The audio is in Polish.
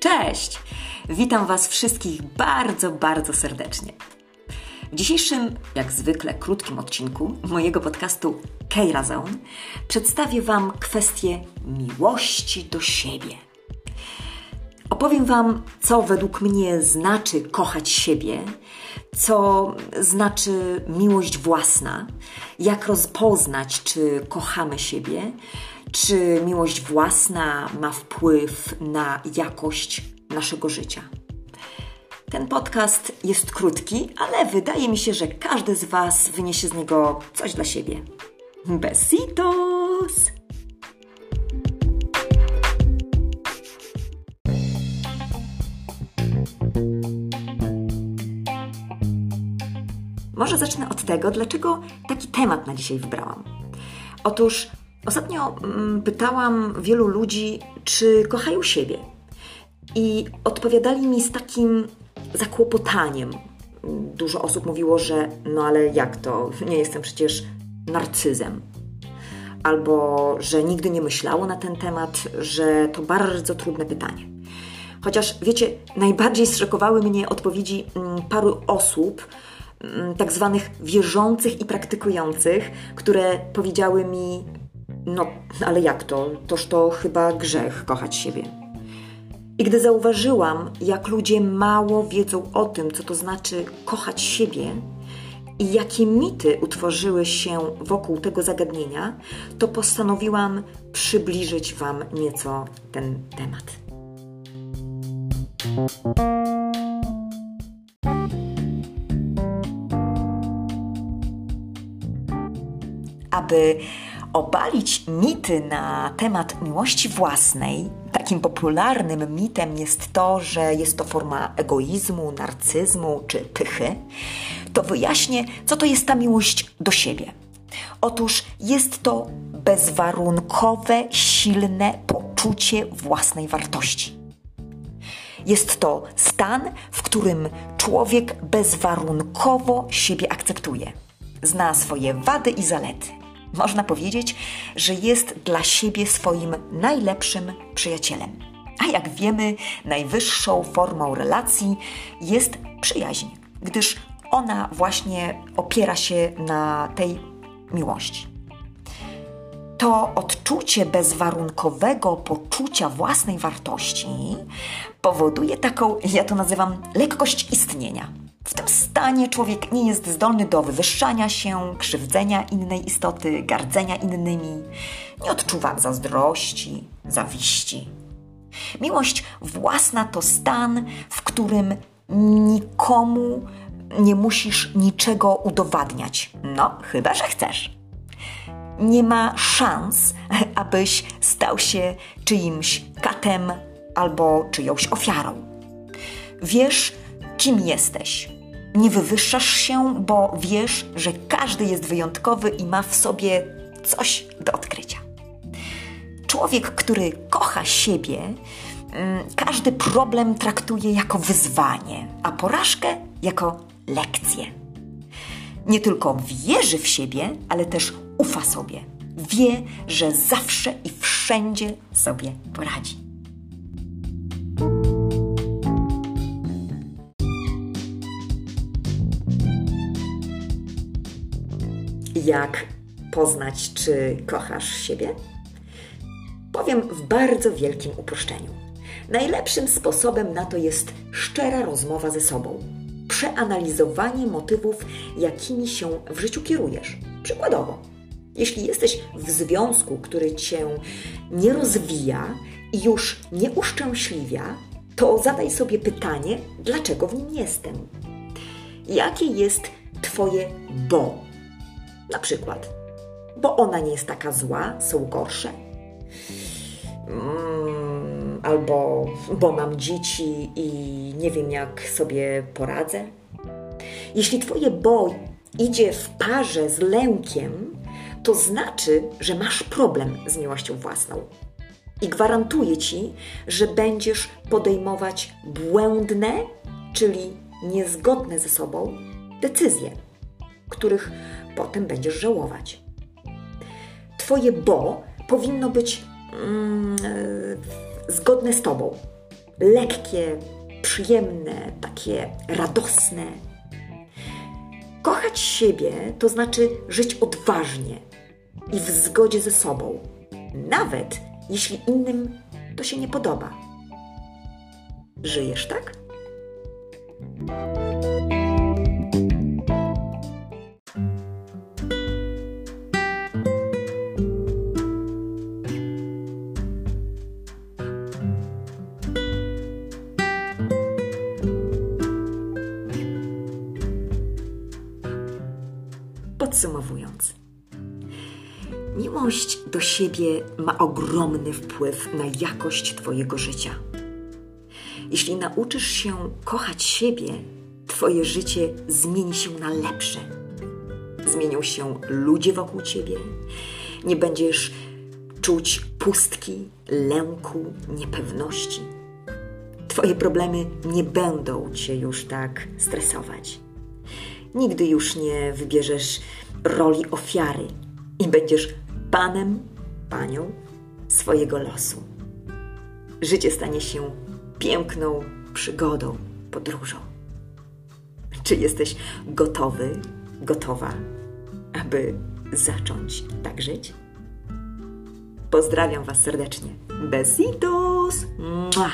Cześć! Witam Was wszystkich bardzo, bardzo serdecznie. W dzisiejszym, jak zwykle, krótkim odcinku mojego podcastu Keira Zone przedstawię Wam kwestię miłości do siebie. Opowiem Wam, co według mnie znaczy kochać siebie, co znaczy miłość własna, jak rozpoznać, czy kochamy siebie, czy miłość własna ma wpływ na jakość naszego życia. Ten podcast jest krótki, ale wydaje mi się, że każdy z Was wyniesie z niego coś dla siebie. Besitos! Może zacznę od tego, dlaczego taki temat na dzisiaj wybrałam. Otóż ostatnio mm, pytałam wielu ludzi, czy kochają siebie. I odpowiadali mi z takim zakłopotaniem. Dużo osób mówiło, że no ale jak to? Nie jestem przecież narcyzem. Albo że nigdy nie myślało na ten temat, że to bardzo trudne pytanie. Chociaż wiecie, najbardziej zszokowały mnie odpowiedzi mm, paru osób, mm, tak zwanych wierzących i praktykujących, które powiedziały mi: No, ale jak to? Toż to chyba grzech kochać siebie. I gdy zauważyłam, jak ludzie mało wiedzą o tym, co to znaczy kochać siebie i jakie mity utworzyły się wokół tego zagadnienia, to postanowiłam przybliżyć Wam nieco ten temat. Aby obalić mity na temat miłości własnej, takim popularnym mitem jest to, że jest to forma egoizmu, narcyzmu czy pychy, to wyjaśnię, co to jest ta miłość do siebie. Otóż jest to bezwarunkowe, silne poczucie własnej wartości. Jest to stan, w którym człowiek bezwarunkowo siebie akceptuje, zna swoje wady i zalety można powiedzieć, że jest dla siebie swoim najlepszym przyjacielem. A jak wiemy, najwyższą formą relacji jest przyjaźń, gdyż ona właśnie opiera się na tej miłości. To odczucie bezwarunkowego poczucia własnej wartości powoduje taką, ja to nazywam, lekkość istnienia w tym stanie człowiek nie jest zdolny do wywyższania się, krzywdzenia innej istoty, gardzenia innymi, nie odczuwa zazdrości, zawiści. Miłość własna to stan, w którym nikomu nie musisz niczego udowadniać. No, chyba że chcesz. Nie ma szans, abyś stał się czyimś katem albo czyjąś ofiarą. Wiesz, kim jesteś. Nie wywyższasz się, bo wiesz, że każdy jest wyjątkowy i ma w sobie coś do odkrycia. Człowiek, który kocha siebie, mm, każdy problem traktuje jako wyzwanie, a porażkę jako lekcję. Nie tylko wierzy w siebie, ale też ufa sobie. Wie, że zawsze i wszędzie sobie poradzi. Jak poznać, czy kochasz siebie? Powiem w bardzo wielkim uproszczeniu. Najlepszym sposobem na to jest szczera rozmowa ze sobą, przeanalizowanie motywów, jakimi się w życiu kierujesz. Przykładowo, jeśli jesteś w związku, który cię nie rozwija i już nie uszczęśliwia, to zadaj sobie pytanie, dlaczego w nim jestem. Jakie jest Twoje bo? Na przykład, bo ona nie jest taka zła, są gorsze. Mm, albo bo mam dzieci i nie wiem, jak sobie poradzę. Jeśli Twoje bo idzie w parze z lękiem, to znaczy, że masz problem z miłością własną. I gwarantuję Ci, że będziesz podejmować błędne, czyli niezgodne ze sobą decyzje, których potem będziesz żałować. Twoje bo powinno być mm, e, zgodne z Tobą. lekkie, przyjemne, takie radosne. Kochać siebie to znaczy żyć odważnie i w zgodzie ze sobą, nawet jeśli innym to się nie podoba. Żyjesz tak? Podsumowując, miłość do siebie ma ogromny wpływ na jakość Twojego życia. Jeśli nauczysz się kochać siebie, Twoje życie zmieni się na lepsze. Zmienią się ludzie wokół Ciebie, nie będziesz czuć pustki, lęku, niepewności. Twoje problemy nie będą Cię już tak stresować. Nigdy już nie wybierzesz roli ofiary i będziesz panem, panią swojego losu. Życie stanie się piękną przygodą, podróżą. Czy jesteś gotowy, gotowa, aby zacząć tak żyć? Pozdrawiam Was serdecznie. Besitos! Mua!